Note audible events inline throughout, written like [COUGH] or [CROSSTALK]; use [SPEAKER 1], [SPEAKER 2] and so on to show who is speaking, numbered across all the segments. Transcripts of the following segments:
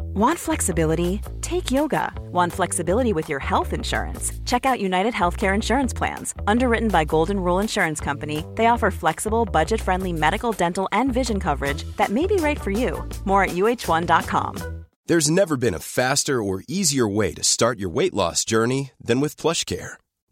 [SPEAKER 1] Want flexibility? Take yoga. Want flexibility with your health insurance? Check out United Healthcare Insurance Plans. Underwritten by Golden Rule Insurance Company, they offer flexible, budget friendly medical, dental, and vision coverage that may be right for you. More at uh1.com.
[SPEAKER 2] There's never been a faster or easier way to start your weight loss journey than with PlushCare.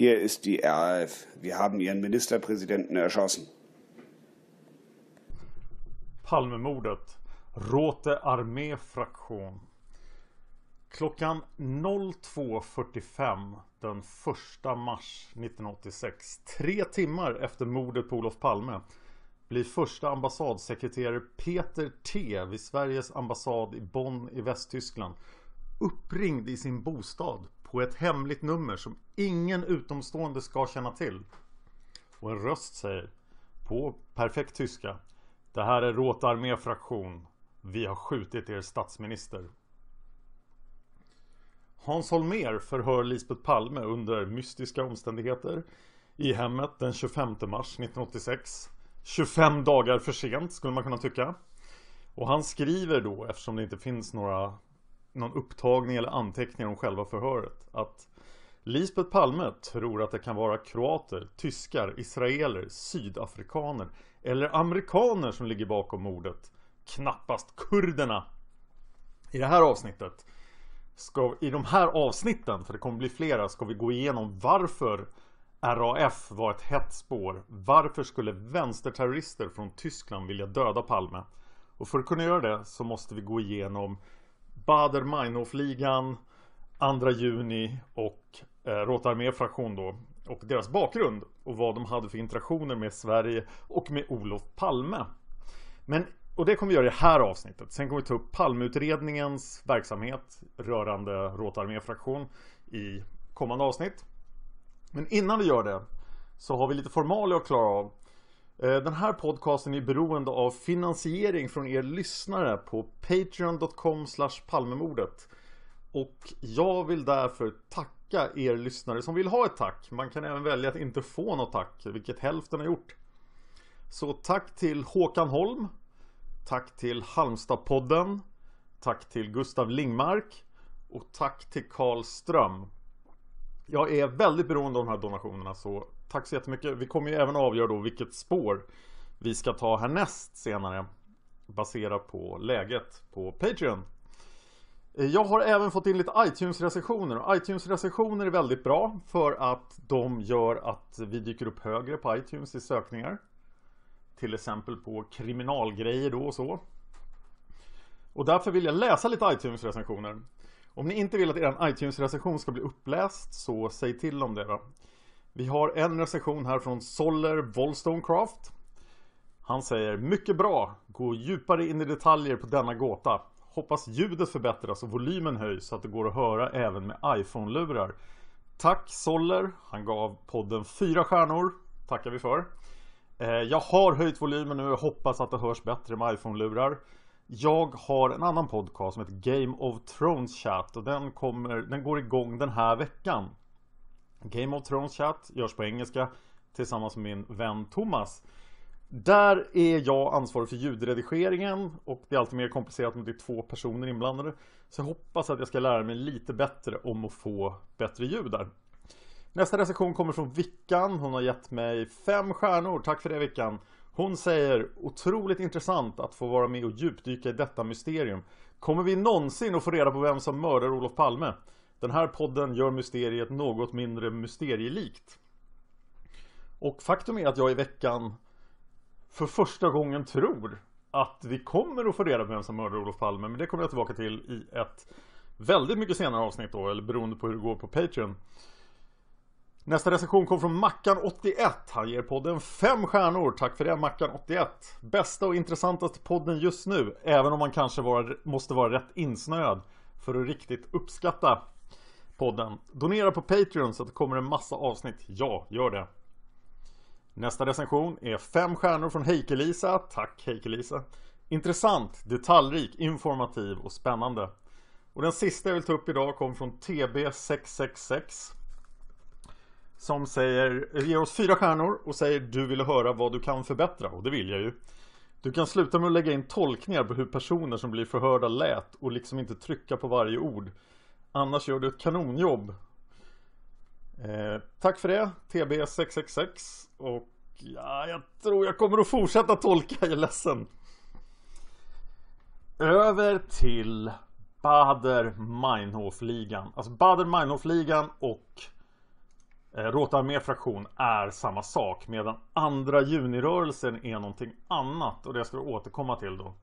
[SPEAKER 3] Hier ist die RAF. Wir haben ihren Ministerpräsidenten erschossen.
[SPEAKER 4] Palmemordet. Rote arméfraktion. Klockan 02.45 den 1 mars 1986, tre timmar efter mordet på Olof Palme, blir första ambassadsekreterare Peter T vid Sveriges ambassad i Bonn i Västtyskland uppringd i sin bostad på ett hemligt nummer som ingen utomstående ska känna till. Och en röst säger på perfekt tyska Det här är Rotarmé fraktion. Vi har skjutit er statsminister. Hans Holmér förhör Lisbeth Palme under mystiska omständigheter i hemmet den 25 mars 1986. 25 dagar för sent skulle man kunna tycka. Och han skriver då, eftersom det inte finns några någon upptagning eller anteckningar om själva förhöret, att Lisbeth Palme tror att det kan vara kroater, tyskar, israeler, sydafrikaner eller amerikaner som ligger bakom mordet. Knappast kurderna. I det här avsnittet ska, I de här avsnitten, för det kommer bli flera, ska vi gå igenom varför RAF var ett hett spår. Varför skulle vänsterterrorister från Tyskland vilja döda Palme? Och för att kunna göra det så måste vi gå igenom Bader Meinhof-ligan 2 juni och eh, Rote armé-fraktion då och deras bakgrund och vad de hade för interaktioner med Sverige och med Olof Palme. Men, och det kommer vi göra i det här avsnittet. Sen kommer vi ta upp Palmeutredningens verksamhet rörande Rote armé-fraktion i kommande avsnitt. Men innan vi gör det så har vi lite formalia att klara av. Eh, den här podcasten är beroende av finansiering från er lyssnare på Patreon.com Palmemordet. Och jag vill därför tacka er lyssnare som vill ha ett tack. Man kan även välja att inte få något tack, vilket hälften har gjort. Så tack till Håkan Holm. Tack till Halmstadpodden. Tack till Gustav Lingmark. Och tack till Karl Ström. Jag är väldigt beroende av de här donationerna så tack så jättemycket. Vi kommer ju även avgöra då vilket spår vi ska ta härnäst senare. Baserat på läget på Patreon. Eh, jag har även fått in lite iTunes-recensioner. iTunes-recensioner är väldigt bra för att de gör att vi dyker upp högre på iTunes i sökningar. Till exempel på kriminalgrejer då och så. Och därför vill jag läsa lite iTunes-recensioner. Om ni inte vill att er iTunes-recension ska bli uppläst så säg till om det då. Vi har en recension här från Soller Wollstonecraft. Han säger mycket bra. Gå djupare in i detaljer på denna gåta. Hoppas ljudet förbättras och volymen höjs så att det går att höra även med iPhone-lurar. Tack Soller. Han gav podden fyra stjärnor. Tackar vi för. Eh, jag har höjt volymen nu och hoppas att det hörs bättre med iPhone-lurar. Jag har en annan podcast som heter Game of Thrones Chat och den, kommer, den går igång den här veckan. Game of Thrones Chat görs på engelska tillsammans med min vän Thomas. Där är jag ansvarig för ljudredigeringen och det är alltid mer komplicerat om det är två personer inblandade. Så jag hoppas att jag ska lära mig lite bättre om att få bättre ljud där. Nästa recension kommer från Vickan. Hon har gett mig fem stjärnor. Tack för det Vickan. Hon säger otroligt intressant att få vara med och djupdyka i detta mysterium. Kommer vi någonsin att få reda på vem som mördar Olof Palme? Den här podden gör mysteriet något mindre mysterielikt. Och faktum är att jag i veckan för första gången tror att vi kommer att få reda på vem som mördade Olof Palme. Men det kommer jag tillbaka till i ett väldigt mycket senare avsnitt då, eller beroende på hur det går på Patreon. Nästa recension kom från Mackan81. Han ger podden fem stjärnor. Tack för det Mackan81. Bästa och intressantaste podden just nu. Även om man kanske var, måste vara rätt insnöad för att riktigt uppskatta podden. Donera på Patreon så att det kommer en massa avsnitt. Ja, gör det. Nästa recension är fem stjärnor från Heike-Lisa. Tack Heike-Lisa. Intressant, detaljrik, informativ och spännande. Och den sista jag vill ta upp idag kom från TB666 som säger, ger oss fyra stjärnor och säger du vill höra vad du kan förbättra och det vill jag ju. Du kan sluta med att lägga in tolkningar på hur personer som blir förhörda lät och liksom inte trycka på varje ord. Annars gör du ett kanonjobb. Eh, tack för det TB666 och ja, jag tror jag kommer att fortsätta tolka, jag är ledsen. Över till Bader-Meinhof-ligan. Alltså Bader-Meinhof-ligan och Eh, Rota armé-fraktion är samma sak medan andra junirörelsen är någonting annat och det ska vi återkomma till då.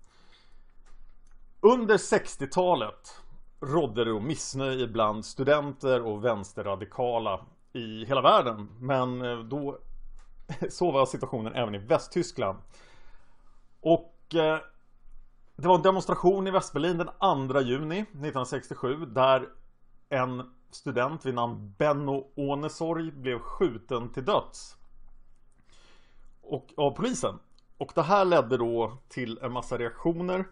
[SPEAKER 4] Under 60-talet rådde det missnöje bland studenter och vänsterradikala i hela världen. Men eh, då [LAUGHS] så var situationen även i Västtyskland. Och eh, det var en demonstration i Västberlin den 2 juni 1967 där en student vid namn Benno Ånesorg blev skjuten till döds. Och, av polisen. Och det här ledde då till en massa reaktioner.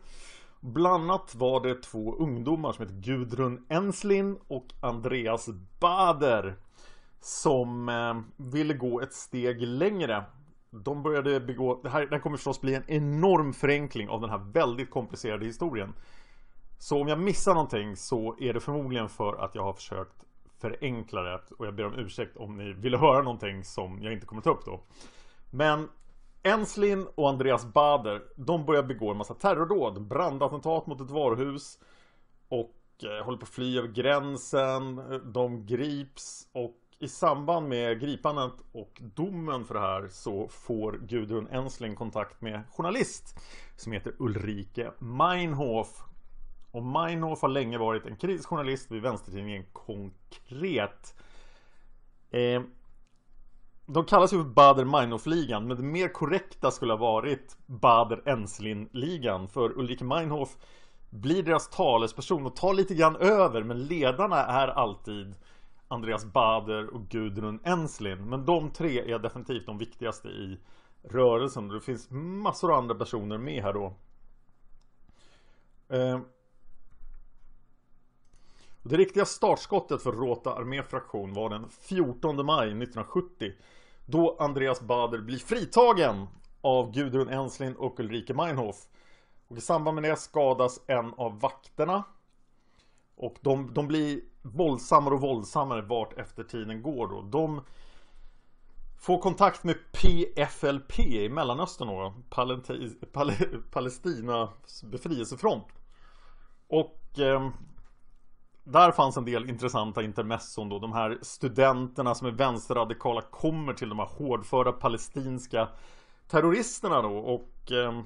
[SPEAKER 4] Bland annat var det två ungdomar som hette Gudrun Enslin och Andreas Bader som eh, ville gå ett steg längre. De började begå, det här, det här kommer förstås bli en enorm förenkling av den här väldigt komplicerade historien. Så om jag missar någonting så är det förmodligen för att jag har försökt förenkla det och jag ber om ursäkt om ni ville höra någonting som jag inte kommer ta upp då. Men Enslin och Andreas Bader, de börjar begå en massa terrordåd, brandattentat mot ett varuhus och eh, håller på att fly över gränsen. De grips och i samband med gripandet och domen för det här så får Gudrun Ensling kontakt med journalist som heter Ulrike Meinhof och Meinhof har länge varit en kritisk journalist vid vänstertidningen Konkret. Eh, de kallas ju för Bader-Meinhof-ligan men det mer korrekta skulle ha varit Bader-Enslin-ligan för Ulrike Meinhof blir deras talesperson och tar lite grann över men ledarna är alltid Andreas Bader och Gudrun Enslin men de tre är definitivt de viktigaste i rörelsen och det finns massor av andra personer med här då. Eh, det riktiga startskottet för Rota arméfraktion var den 14 maj 1970 Då Andreas Bader blir fritagen av Gudrun Enslin och Ulrike Meinhof. Och i samband med det skadas en av vakterna. Och de, de blir våldsammare och våldsammare vart efter tiden går då. De får kontakt med PFLP i Mellanöstern då Palestinas befrielsefront. Och eh, där fanns en del intressanta intermesson då. De här studenterna som är vänsterradikala kommer till de här hårdföra palestinska terroristerna då. Och eh,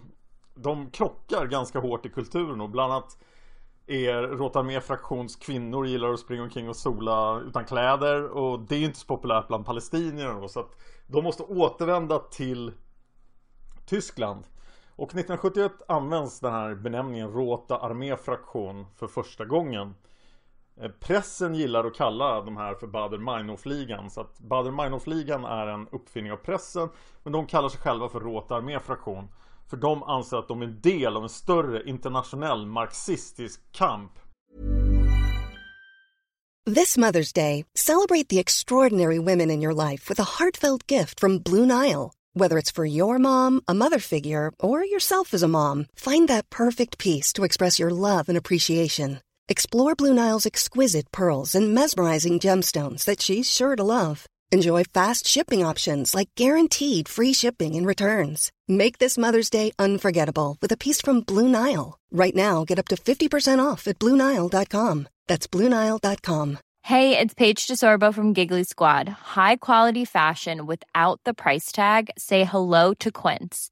[SPEAKER 4] de krockar ganska hårt i kulturen och bland annat er Rotarmé fraktions kvinnor gillar att springa omkring och sola utan kläder och det är inte så populärt bland palestinierna då så att de måste återvända till Tyskland. Och 1971 används den här benämningen Rota arméfraktion för första gången. Eh, pressen gillar att kalla de här för Bader-Meinhof-ligan Så att Bader-Meinhof-ligan är en uppfinning av pressen Men de kallar sig själva för Rote armé-fraktion. För de anser att de är en del av en större internationell marxistisk kamp.
[SPEAKER 5] This Mother's Day, celebrate the extraordinary women in your life with a heartfelt gift from Blue Nile. Whether it's for your mom, a mother figure, or yourself as a mom Find that perfect piece to express your love and appreciation. Explore Blue Nile's exquisite pearls and mesmerizing gemstones that she's sure to love. Enjoy fast shipping options like guaranteed free shipping and returns. Make this Mother's Day unforgettable with a piece from Blue Nile. Right now, get up to 50% off at BlueNile.com. That's BlueNile.com.
[SPEAKER 6] Hey, it's Paige DeSorbo from Giggly Squad. High quality fashion without the price tag? Say hello to Quince.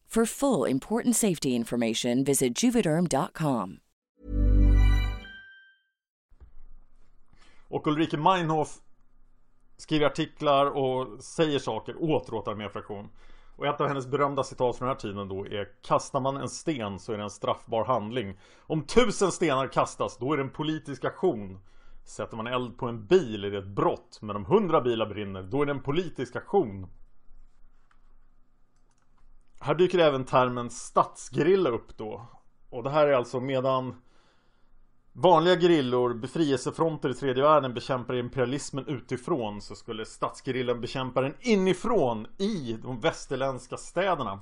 [SPEAKER 7] For full important safety information, visit juvederm.com.
[SPEAKER 4] Och Ulrike Meinhof skriver artiklar och säger saker åt Råtarméfraktion. Och ett av hennes berömda citat från den här tiden då är Kastar man en sten så är det en straffbar handling. Om tusen stenar kastas då är det en politisk aktion. Sätter man eld på en bil är det ett brott. Men om hundra bilar brinner då är det en politisk aktion. Här dyker även termen stadsgerilla upp då. Och det här är alltså medan vanliga grillor, befrielsefronter i tredje världen bekämpar imperialismen utifrån så skulle stadsgerillan bekämpa den inifrån i de västerländska städerna.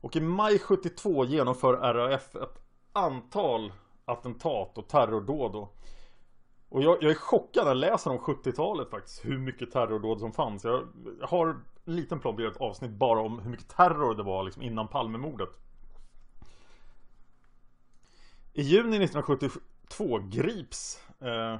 [SPEAKER 4] Och i maj 72 genomför RAF ett antal attentat och terrordåd. Och jag, jag är chockad när jag läser om 70-talet faktiskt, hur mycket terrordåd som fanns. Jag, har en liten plan ett avsnitt bara om hur mycket terror det var liksom innan Palmemordet. I juni 1972 grips eh,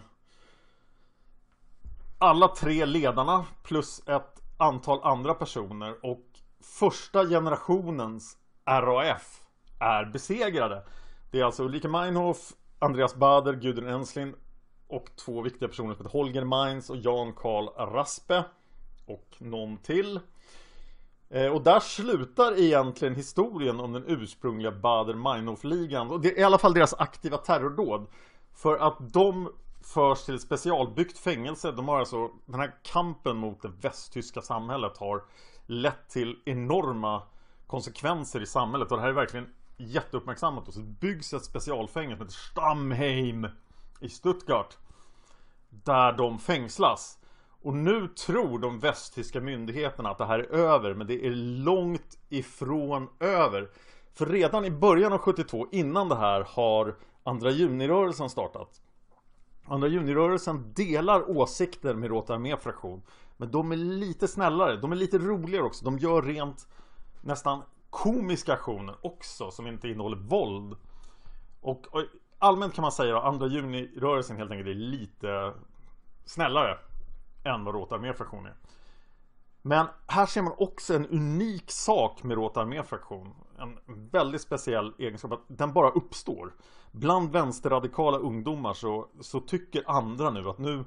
[SPEAKER 4] alla tre ledarna plus ett antal andra personer och första generationens RAF är besegrade. Det är alltså Ulrika Meinhof, Andreas Bader, Gudrun Ensslin och två viktiga personer som heter Holger Mainz och Jan Karl Raspe och någon till. Eh, och där slutar egentligen historien om den ursprungliga Bader-Meinhof-ligan. Och det är i alla fall deras aktiva terrordåd. För att de förs till ett specialbyggt fängelse. De har alltså, den här kampen mot det västtyska samhället har lett till enorma konsekvenser i samhället. Och det här är verkligen jätteuppmärksammat. och Så byggs ett specialfängelse som heter Stammheim i Stuttgart. Där de fängslas. Och nu tror de västtyska myndigheterna att det här är över, men det är långt ifrån över. För redan i början av 72, innan det här, har Andra junirörelsen startat. Andra junirörelsen delar åsikter med Rota armé-fraktion. Men de är lite snällare, de är lite roligare också. De gör rent nästan komiska aktioner också som inte innehåller våld. Och, och allmänt kan man säga att andra junirörelsen helt enkelt är lite snällare än vad Rota armé-fraktion är. Men här ser man också en unik sak med Rota armé-fraktion. En väldigt speciell egenskap att den bara uppstår. Bland vänsterradikala ungdomar så, så tycker andra nu att nu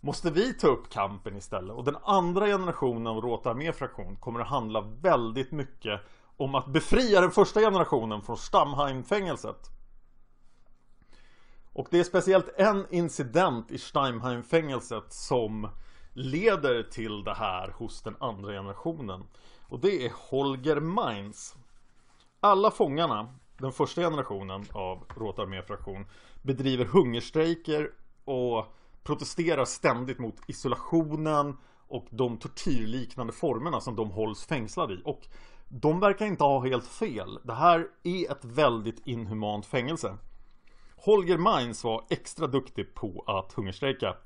[SPEAKER 4] måste vi ta upp kampen istället. Och den andra generationen av Rota armé-fraktion kommer att handla väldigt mycket om att befria den första generationen från Stammheim-fängelset. Och det är speciellt en incident i Steinheim-fängelset som leder till det här hos den andra generationen. Och det är Holger Mainz. Alla fångarna, den första generationen av Råtarmé-fraktion, bedriver hungerstrejker och protesterar ständigt mot isolationen och de tortyrliknande formerna som de hålls fängslade i. Och de verkar inte ha helt fel. Det här är ett väldigt inhumant fängelse. Holger Mainz var extra duktig på att hungerstrejka.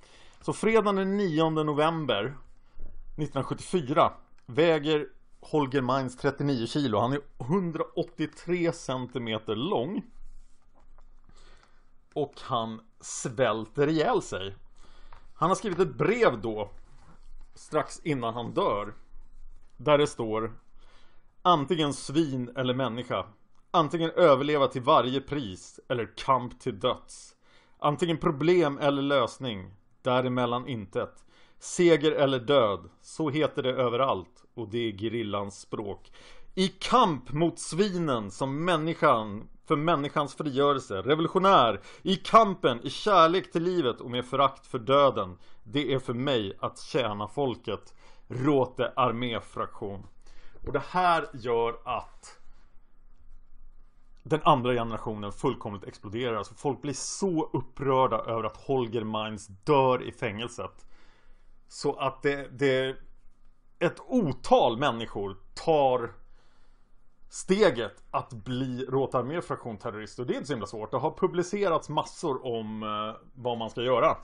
[SPEAKER 4] Så fredagen den 9 november 1974 väger Holger Mainz 39 kilo. Han är 183 centimeter lång. Och han svälter ihjäl sig. Han har skrivit ett brev då strax innan han dör. Där det står Antingen svin eller människa. Antingen överleva till varje pris eller kamp till döds. Antingen problem eller lösning. Däremellan intet. Seger eller död. Så heter det överallt. Och det är gerillans språk. I kamp mot svinen som människan för människans frigörelse, revolutionär, i kampen, i kärlek till livet och med förakt för döden. Det är för mig att tjäna folket. Råte arméfraktion. Och det här gör att den andra generationen fullkomligt exploderar. Alltså folk blir så upprörda över att Holger Mainz dör i fängelset. Så att det, det ett otal människor tar steget att bli Rotarmé fraktionterrorist och det är inte så himla svårt. Det har publicerats massor om eh, vad man ska göra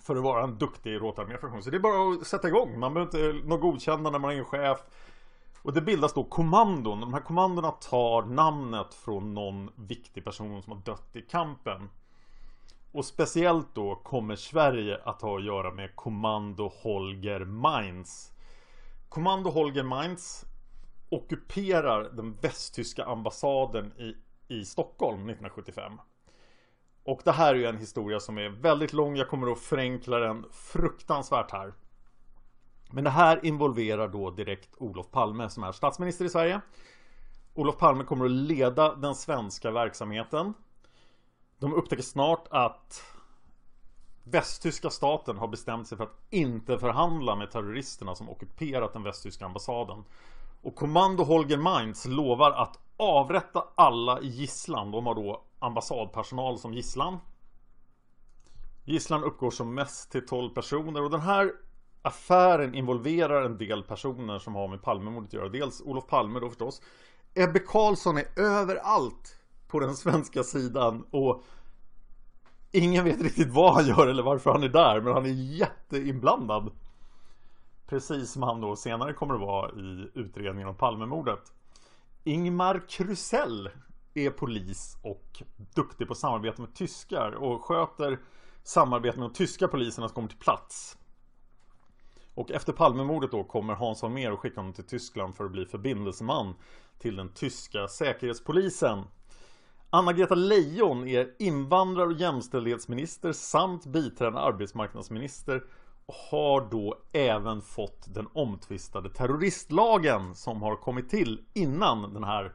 [SPEAKER 4] för att vara en duktig Rotarmé fraktion. Så det är bara att sätta igång. Man behöver inte något godkännande, när man är ingen chef. Och det bildas då kommandon. De här kommandona tar namnet från någon viktig person som har dött i kampen. Och speciellt då kommer Sverige att ha att göra med Kommando Holger Mainz. Kommando Holger Mainz ockuperar den västtyska ambassaden i, i Stockholm 1975. Och det här är ju en historia som är väldigt lång. Jag kommer att förenkla den fruktansvärt här. Men det här involverar då direkt Olof Palme som är statsminister i Sverige. Olof Palme kommer att leda den svenska verksamheten. De upptäcker snart att Västtyska staten har bestämt sig för att inte förhandla med terroristerna som ockuperat den västtyska ambassaden. Och kommando Holger Mainz lovar att avrätta alla i gisslan. De har då ambassadpersonal som gisslan. Gisslan uppgår som mest till 12 personer och den här affären involverar en del personer som har med Palmemordet att göra. Dels Olof Palme då förstås. Ebbe Carlsson är överallt på den svenska sidan och ingen vet riktigt vad han gör eller varför han är där men han är jätteinblandad. Precis som han då senare kommer att vara i utredningen om Palmemordet. Ingmar Krusell är polis och duktig på samarbete med tyskar och sköter samarbete med de tyska poliserna som kommer till plats. Och efter Palmemordet då kommer Hans Holmér och skicka honom till Tyskland för att bli förbindelseman till den tyska säkerhetspolisen. Anna-Greta Leijon är invandrar och jämställdhetsminister samt biträdande arbetsmarknadsminister och har då även fått den omtvistade terroristlagen som har kommit till innan den här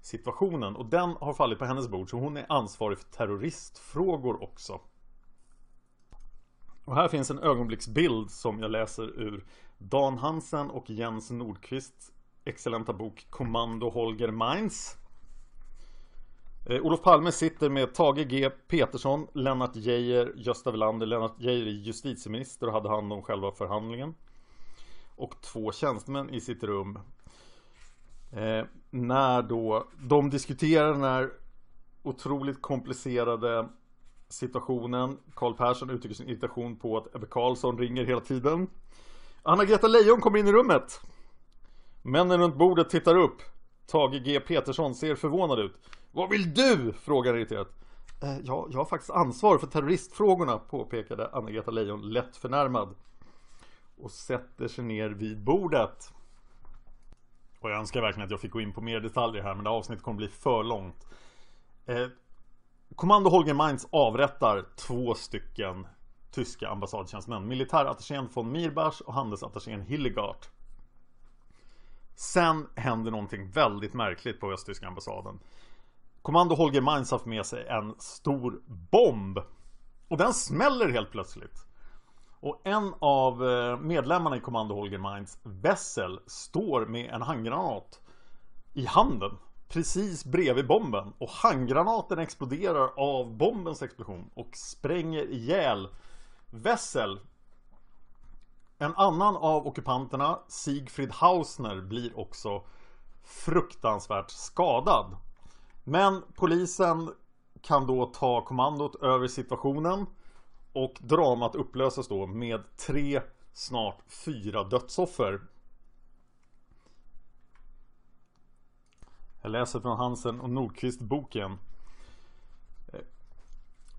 [SPEAKER 4] situationen och den har fallit på hennes bord så hon är ansvarig för terroristfrågor också. Och här finns en ögonblicksbild som jag läser ur Dan Hansen och Jens Nordqvists excellenta bok Kommando Holger Mainz. Eh, Olof Palme sitter med Tage G Petersson, Lennart Geijer, Gösta Welander. Lennart Geijer är justitieminister och hade hand om själva förhandlingen. Och två tjänstemän i sitt rum. Eh, när då de diskuterar den här otroligt komplicerade situationen. Karl Persson uttrycker sin irritation på att Ebbe Carlsson ringer hela tiden. Anna-Greta Leijon kommer in i rummet. Männen runt bordet tittar upp. Tage G Petersson ser förvånad ut. Vad vill du? frågar irriterat. Eh, ja, jag har faktiskt ansvar för terroristfrågorna, påpekade Anna-Greta Leijon lätt förnärmad. Och sätter sig ner vid bordet. Och jag önskar verkligen att jag fick gå in på mer detaljer här, men det avsnittet kommer bli för långt. Eh, Kommando Holger Mainz avrättar två stycken tyska ambassadtjänstemän. Militärattachén von Mirbach och handelsattachén Hillegard. Sen händer någonting väldigt märkligt på östtyska ambassaden. Kommando Holger Mainz har med sig en stor bomb. Och den smäller helt plötsligt. Och en av eh, medlemmarna i Kommando Holger Mainz, Wessel, står med en handgranat i handen precis bredvid bomben och handgranaten exploderar av bombens explosion och spränger ihjäl Wessel En annan av ockupanterna, Siegfried Hausner, blir också fruktansvärt skadad. Men polisen kan då ta kommandot över situationen och dramat upplöses då med tre, snart fyra dödsoffer. Jag läser från Hansen och Nordqvist boken. Eh,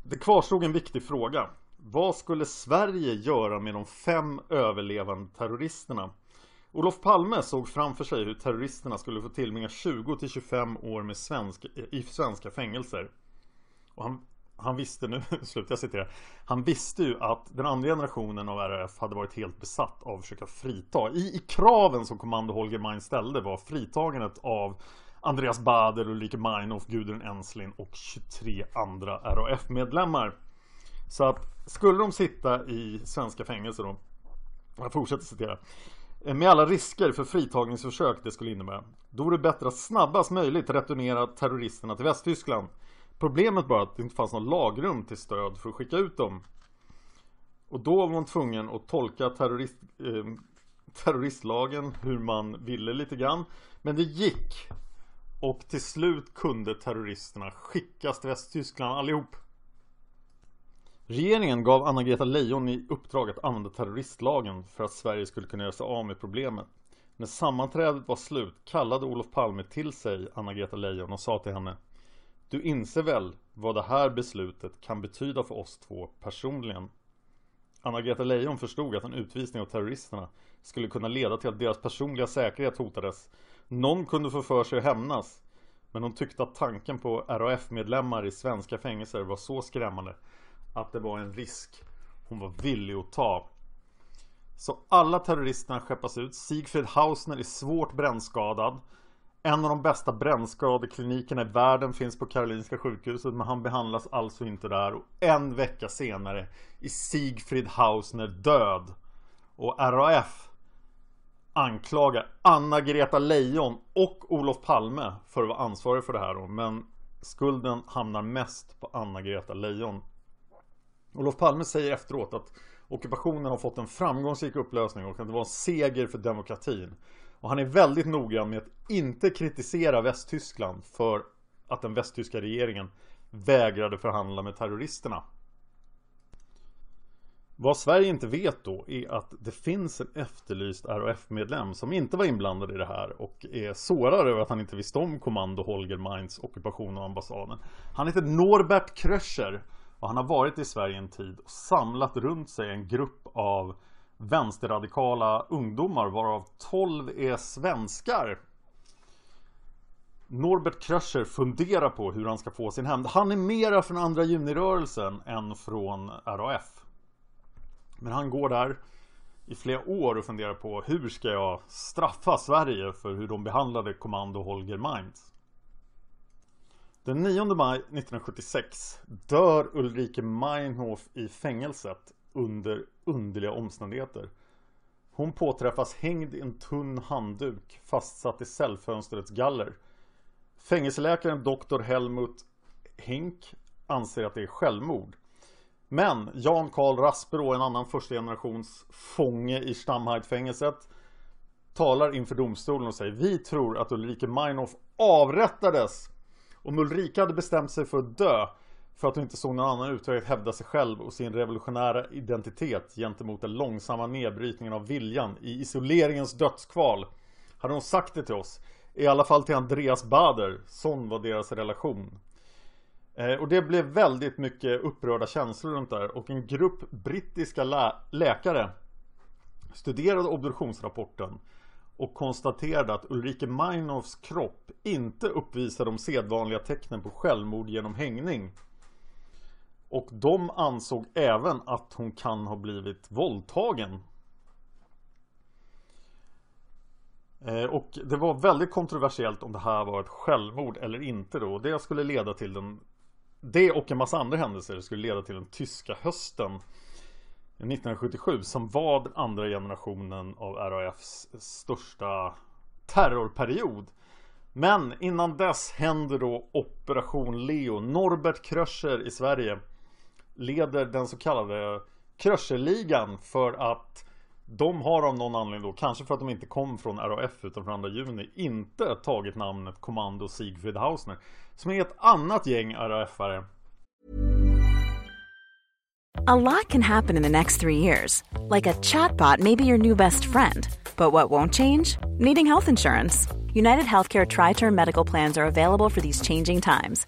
[SPEAKER 4] Det kvarstod en viktig fråga. Vad skulle Sverige göra med de fem överlevande terroristerna? Olof Palme såg framför sig hur terroristerna skulle få tillbringa 20-25 år med svensk, i svenska fängelser. Och han, han visste nu, [LAUGHS] slutar jag citera Han visste ju att den andra generationen av RAF hade varit helt besatt av att försöka frita I, i kraven som kommando Holger Mein ställde var fritagandet av Andreas Bader, Ulrike Meinhof, Gudrun Enslin och 23 andra RAF-medlemmar Så att skulle de sitta i svenska fängelser då Jag fortsätter citera eh, med alla risker för fritagningsförsök det skulle innebära. Då vore det bättre att snabbast möjligt returnera terroristerna till Västtyskland. Problemet var att det inte fanns något lagrum till stöd för att skicka ut dem. Och då var man tvungen att tolka terrorist, eh, terroristlagen hur man ville lite grann. Men det gick. Och till slut kunde terroristerna skickas till Västtyskland allihop. Regeringen gav Anna-Greta Leijon i uppdrag att använda terroristlagen för att Sverige skulle kunna göra sig av med problemet. När sammanträdet var slut kallade Olof Palme till sig Anna-Greta Leijon och sa till henne Du inser väl vad det här beslutet kan betyda för oss två personligen? Anna-Greta Leijon förstod att en utvisning av terroristerna skulle kunna leda till att deras personliga säkerhet hotades. Någon kunde få för sig att hämnas. Men hon tyckte att tanken på RAF-medlemmar i svenska fängelser var så skrämmande att det var en risk hon var villig att ta. Så alla terroristerna skeppas ut. Siegfried Hausner är svårt brännskadad. En av de bästa brännskadeklinikerna i världen finns på Karolinska sjukhuset men han behandlas alltså inte där och en vecka senare är Siegfried Hausner död. Och RAF anklagar Anna-Greta Leijon och Olof Palme för att vara ansvarig för det här då. men skulden hamnar mest på Anna-Greta Leijon. Olof Palme säger efteråt att ockupationen har fått en framgångsrik upplösning och att det var en seger för demokratin. Och han är väldigt noggrann med att inte kritisera Västtyskland för att den västtyska regeringen vägrade förhandla med terroristerna. Vad Sverige inte vet då är att det finns en efterlyst RAF-medlem som inte var inblandad i det här och är sårad över att han inte visste om kommando Holger Mainz ockupation av ambassaden. Han heter Norbert Kröscher och han har varit i Sverige en tid och samlat runt sig en grupp av vänsterradikala ungdomar varav 12 är svenskar. Norbert Kröscher funderar på hur han ska få sin hämnd. Han är mera från andra junirörelsen än från RAF. Men han går där i flera år och funderar på hur ska jag straffa Sverige för hur de behandlade kommando Holger Mainz. Den 9 maj 1976 dör Ulrike Meinhof i fängelset under underliga omständigheter. Hon påträffas hängd i en tunn handduk fastsatt i cellfönstrets galler. Fängelseläkaren Dr. Helmut Hink anser att det är självmord. Men Jan Karl Rasperå, en annan första generations fånge i Stamheidfängelset talar inför domstolen och säger Vi tror att Ulrike Meinhof avrättades om Ulrika hade bestämt sig för att dö för att hon inte såg någon annan utväg att hävda sig själv och sin revolutionära identitet gentemot den långsamma nedbrytningen av viljan i isoleringens dödskval hade hon sagt det till oss. I alla fall till Andreas Bader. Sån var deras relation. Eh, och det blev väldigt mycket upprörda känslor runt där och en grupp brittiska lä läkare studerade obduktionsrapporten och konstaterade att Ulrike Meinhofs kropp inte uppvisar de sedvanliga tecknen på självmord genom hängning. Och de ansåg även att hon kan ha blivit våldtagen. Eh, och det var väldigt kontroversiellt om det här var ett självmord eller inte då. Det skulle leda till den det och en massa andra händelser skulle leda till den tyska hösten 1977 som var den andra generationen av RAFs största terrorperiod. Men innan dess händer då Operation Leo. Norbert Kröscher i Sverige leder den så kallade Kröcherligan för att de har av någon anledning då, kanske för att de inte kom från RAF utan från 2 juni, inte tagit namnet Kommando Siegfried Hausner. Som är ett annat gäng RAF-are.
[SPEAKER 1] A lot can happen in the next three years. Like a chatbot may be your new best friend. But what won't change? Needing health insurance. United Healthcare Tri Term Medical Plans are available for these changing times.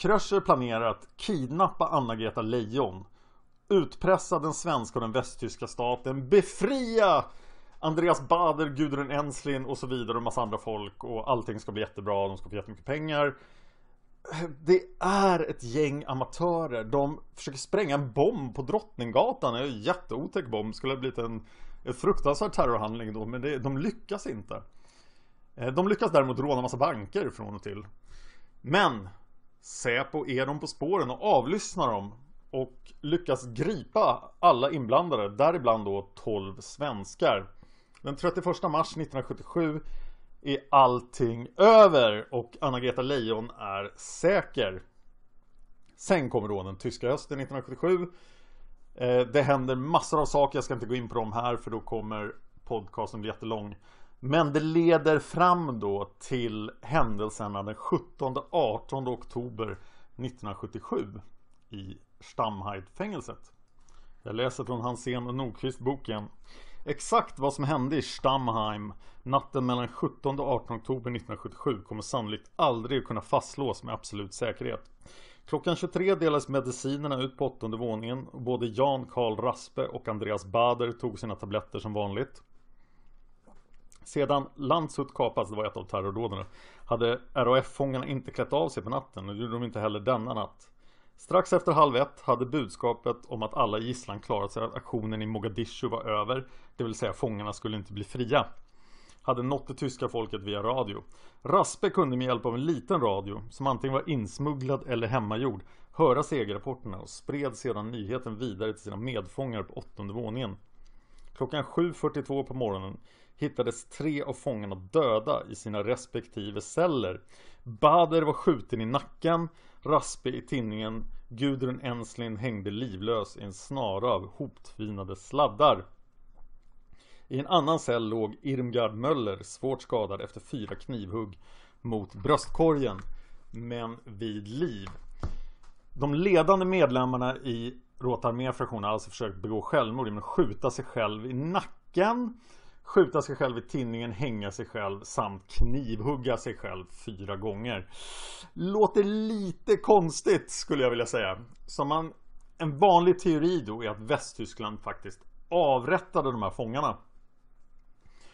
[SPEAKER 4] Kröcher planerar att kidnappa Anna-Greta Leijon, utpressa den svenska och den västtyska staten, befria Andreas Bader, Gudrun Enslin och så vidare och massa andra folk och allting ska bli jättebra, de ska få jättemycket pengar. Det är ett gäng amatörer. De försöker spränga en bomb på Drottninggatan. En jätteotäck bomb. Skulle ha blivit en, en fruktansvärd terrorhandling då. Men det, de lyckas inte. Eh, de lyckas däremot råna massa banker från och till. Men Säpo är de på spåren och avlyssnar dem. Och lyckas gripa alla inblandade. Däribland då 12 svenskar. Den 31 mars 1977 är allting över och Anna-Greta Leijon är säker. Sen kommer då den tyska hösten 1977. Eh, det händer massor av saker, jag ska inte gå in på dem här för då kommer podcasten bli jättelång. Men det leder fram då till händelserna den 17-18 oktober 1977 i Stamheidfängelset. Jag läser från Hansén och Nordqvist boken Exakt vad som hände i Stammheim natten mellan 17 och 18 oktober 1977 kommer sannolikt aldrig kunna fastslås med absolut säkerhet. Klockan 23 delades medicinerna ut på åttonde våningen och både Jan Karl Raspe och Andreas Bader tog sina tabletter som vanligt. Sedan Landshut kapats, det var ett av terrordåden, hade RAF-fångarna inte klätt av sig på natten och det gjorde de inte heller denna natt. Strax efter halv ett hade budskapet om att alla gisslan klarat sig att aktionen i Mogadishu var över, det vill säga fångarna skulle inte bli fria, hade nått det tyska folket via radio. Raspe kunde med hjälp av en liten radio, som antingen var insmugglad eller hemmagjord, höra segerrapporterna och spred sedan nyheten vidare till sina medfångar på åttonde våningen. Klockan 7.42 på morgonen hittades tre av fångarna döda i sina respektive celler. Bader var skjuten i nacken, Raspe i tinningen, Gudrun Enslin hängde livlös i en snara av hoptvinade sladdar. I en annan cell låg Irmgard Möller svårt skadad efter fyra knivhugg mot bröstkorgen, men vid liv. De ledande medlemmarna i Rotarmé-fraktionen har alltså försökt begå självmord genom att skjuta sig själv i nacken skjuta sig själv i tinningen, hänga sig själv samt knivhugga sig själv fyra gånger. Låter lite konstigt skulle jag vilja säga. Så man, en vanlig teori då är att Västtyskland faktiskt avrättade de här fångarna.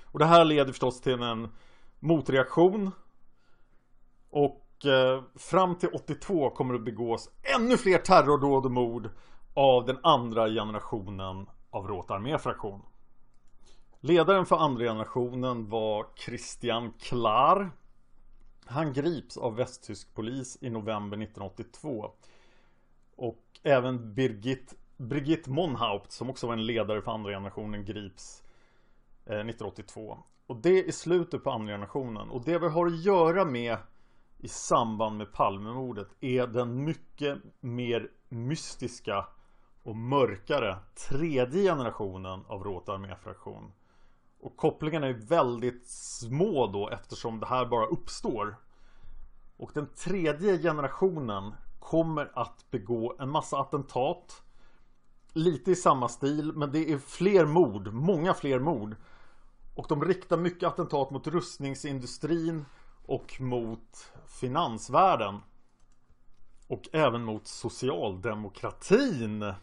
[SPEAKER 4] Och det här leder förstås till en motreaktion. Och eh, fram till 82 kommer det begås ännu fler terrordåd och mord av den andra generationen av Rotarmé-fraktion. Ledaren för andra generationen var Christian Klar. Han grips av västtysk polis i november 1982. Och även Birgit, Birgit Monhaupt som också var en ledare för andra generationen grips eh, 1982. Och det är slutet på andra generationen. Och det vi har att göra med i samband med Palmemordet är den mycket mer mystiska och mörkare tredje generationen av Råta arméfraktion. Och kopplingarna är väldigt små då eftersom det här bara uppstår. Och den tredje generationen kommer att begå en massa attentat. Lite i samma stil men det är fler mord, många fler mord. Och de riktar mycket attentat mot rustningsindustrin och mot finansvärlden. Och även mot socialdemokratin.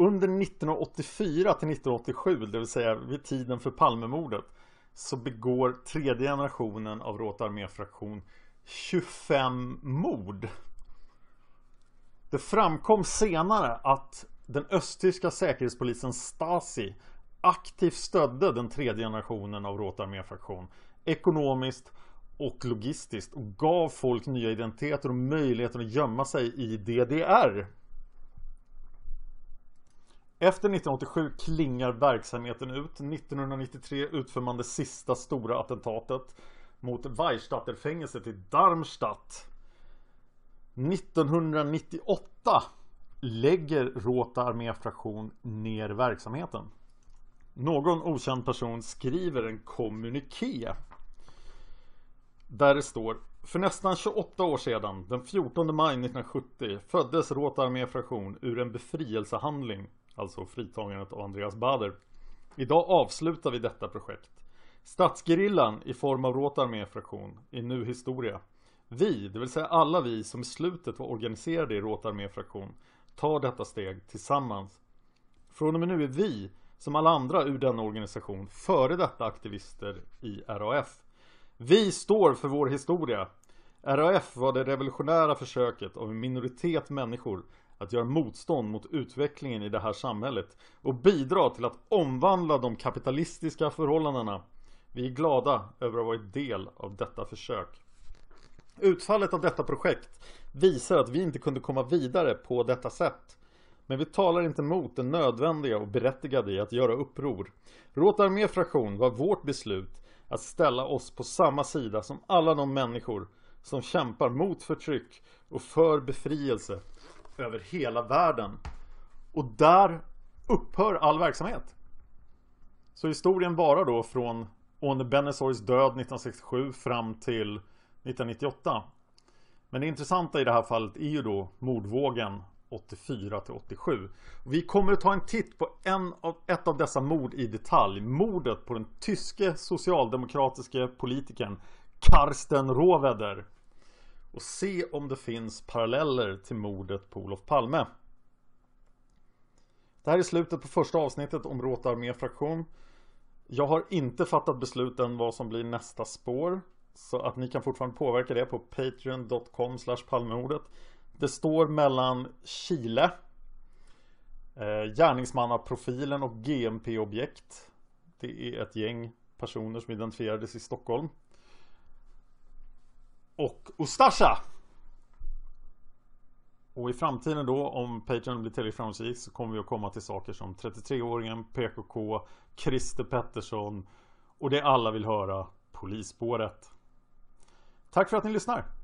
[SPEAKER 4] Under 1984 till 1987, det vill säga vid tiden för Palmemordet, så begår tredje generationen av Råta arméfraktion 25 mord. Det framkom senare att den östtyska säkerhetspolisen Stasi aktivt stödde den tredje generationen av Råta arméfraktion ekonomiskt och logistiskt och gav folk nya identiteter och möjligheten att gömma sig i DDR. Efter 1987 klingar verksamheten ut. 1993 utför man det sista stora attentatet mot Weihstatterfängelset i Darmstadt. 1998 lägger Rota arméfraktion ner verksamheten. Någon okänd person skriver en kommuniké där det står För nästan 28 år sedan, den 14 maj 1970, föddes Rota arméfraktion ur en befrielsehandling, alltså fritagandet av Andreas Bader. Idag avslutar vi detta projekt. Statsgerillan i form av Rota arméfraktion är nu historia. Vi, det vill säga alla vi som i slutet var organiserade i Rota arméfraktion, tar detta steg tillsammans. Från och med nu är vi, som alla andra ur denna organisation, före detta aktivister i RAF. Vi står för vår historia. RAF var det revolutionära försöket av en minoritet människor att göra motstånd mot utvecklingen i det här samhället och bidra till att omvandla de kapitalistiska förhållandena. Vi är glada över att ha varit del av detta försök. Utfallet av detta projekt visar att vi inte kunde komma vidare på detta sätt. Men vi talar inte mot det nödvändiga och berättigade i att göra uppror. Råta arméfraktion var vårt beslut att ställa oss på samma sida som alla de människor som kämpar mot förtryck och för befrielse över hela världen. Och där upphör all verksamhet. Så historien varar då från Åne Benesorgs död 1967 fram till 1998. Men det intressanta i det här fallet är ju då mordvågen 84 till 87. Vi kommer att ta en titt på en av, ett av dessa mord i detalj. Mordet på den tyske socialdemokratiske politikern Karsten Rohwedder. Och se om det finns paralleller till mordet på Olof Palme. Det här är slutet på första avsnittet om Råta arméfraktion. Jag har inte fattat beslut än vad som blir nästa spår. Så att ni kan fortfarande påverka det på patreon.com palmemordet. Det står mellan Chile eh, Gärningsmannaprofilen och GMP-objekt Det är ett gäng personer som identifierades i Stockholm och Ustasha och i framtiden då om Patreon blir tillräckligt framgångsrik så kommer vi att komma till saker som 33-åringen, PKK, Christer Pettersson och det alla vill höra, Polisspåret. Tack för att ni lyssnar!